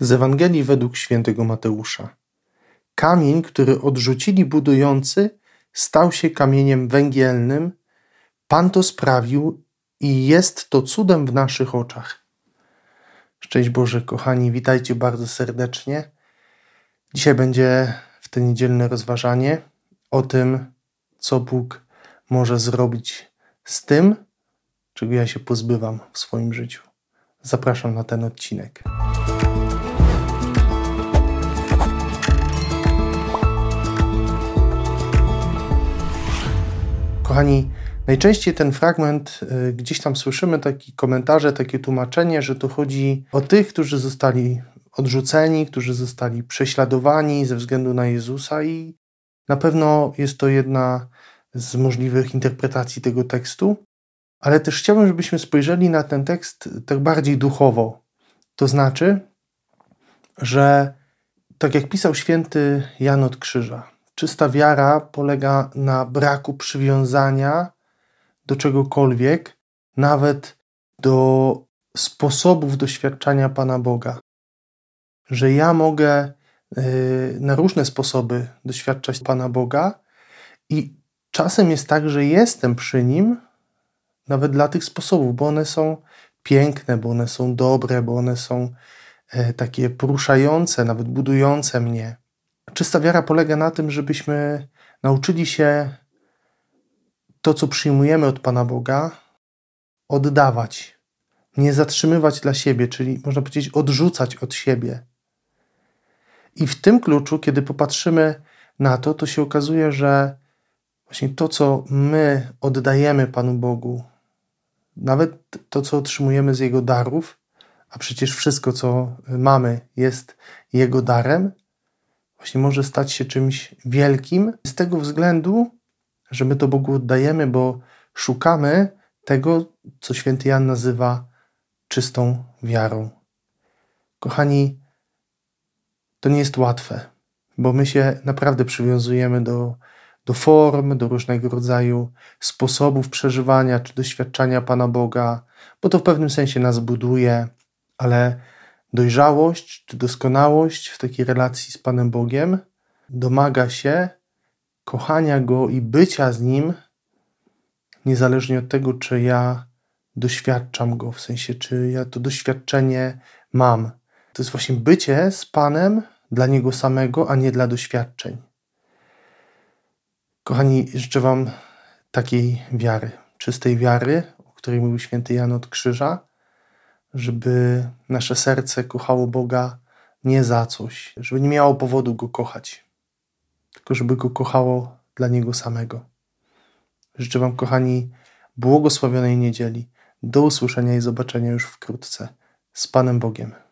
Z Ewangelii według świętego Mateusza. Kamień, który odrzucili budujący, stał się kamieniem węgielnym. Pan to sprawił i jest to cudem w naszych oczach. Szczęść Boże, kochani, witajcie bardzo serdecznie. Dzisiaj będzie w te niedzielne rozważanie o tym, co Bóg może zrobić z tym, czego ja się pozbywam w swoim życiu. Zapraszam na ten odcinek. Kochani, najczęściej ten fragment y, gdzieś tam słyszymy takie komentarze, takie tłumaczenie, że to chodzi o tych, którzy zostali odrzuceni, którzy zostali prześladowani ze względu na Jezusa i na pewno jest to jedna z możliwych interpretacji tego tekstu, ale też chciałbym, żebyśmy spojrzeli na ten tekst tak bardziej duchowo. To znaczy, że tak jak pisał święty Jan od Krzyża, czysta wiara polega na braku przywiązania do czegokolwiek, nawet do sposobów doświadczania Pana Boga. Że ja mogę y, na różne sposoby doświadczać Pana Boga i czasem jest tak, że jestem przy Nim nawet dla tych sposobów, bo one są piękne, bo one są dobre, bo one są e, takie poruszające, nawet budujące mnie. Czysta wiara polega na tym, żebyśmy nauczyli się to, co przyjmujemy od Pana Boga, oddawać, nie zatrzymywać dla siebie, czyli można powiedzieć, odrzucać od siebie. I w tym kluczu, kiedy popatrzymy na to, to się okazuje, że właśnie to, co my oddajemy Panu Bogu, nawet to, co otrzymujemy z Jego darów, a przecież wszystko, co mamy, jest Jego darem, właśnie może stać się czymś wielkim z tego względu, że my to Bogu oddajemy, bo szukamy tego, co święty Jan nazywa czystą wiarą. Kochani, to nie jest łatwe, bo my się naprawdę przywiązujemy do, do form, do różnego rodzaju sposobów przeżywania czy doświadczania Pana Boga, bo to w pewnym sensie nas buduje, ale dojrzałość czy doskonałość w takiej relacji z Panem Bogiem domaga się kochania Go i bycia z Nim, niezależnie od tego, czy ja doświadczam Go, w sensie, czy ja to doświadczenie mam. To jest właśnie bycie z Panem dla Niego samego, a nie dla doświadczeń. Kochani, życzę Wam takiej wiary, czystej wiary, o której mówił święty Jan od Krzyża, żeby nasze serce kochało Boga nie za coś, żeby nie miało powodu Go kochać, tylko żeby Go kochało dla Niego samego. Życzę Wam, kochani, błogosławionej niedzieli. Do usłyszenia i zobaczenia już wkrótce. Z Panem Bogiem.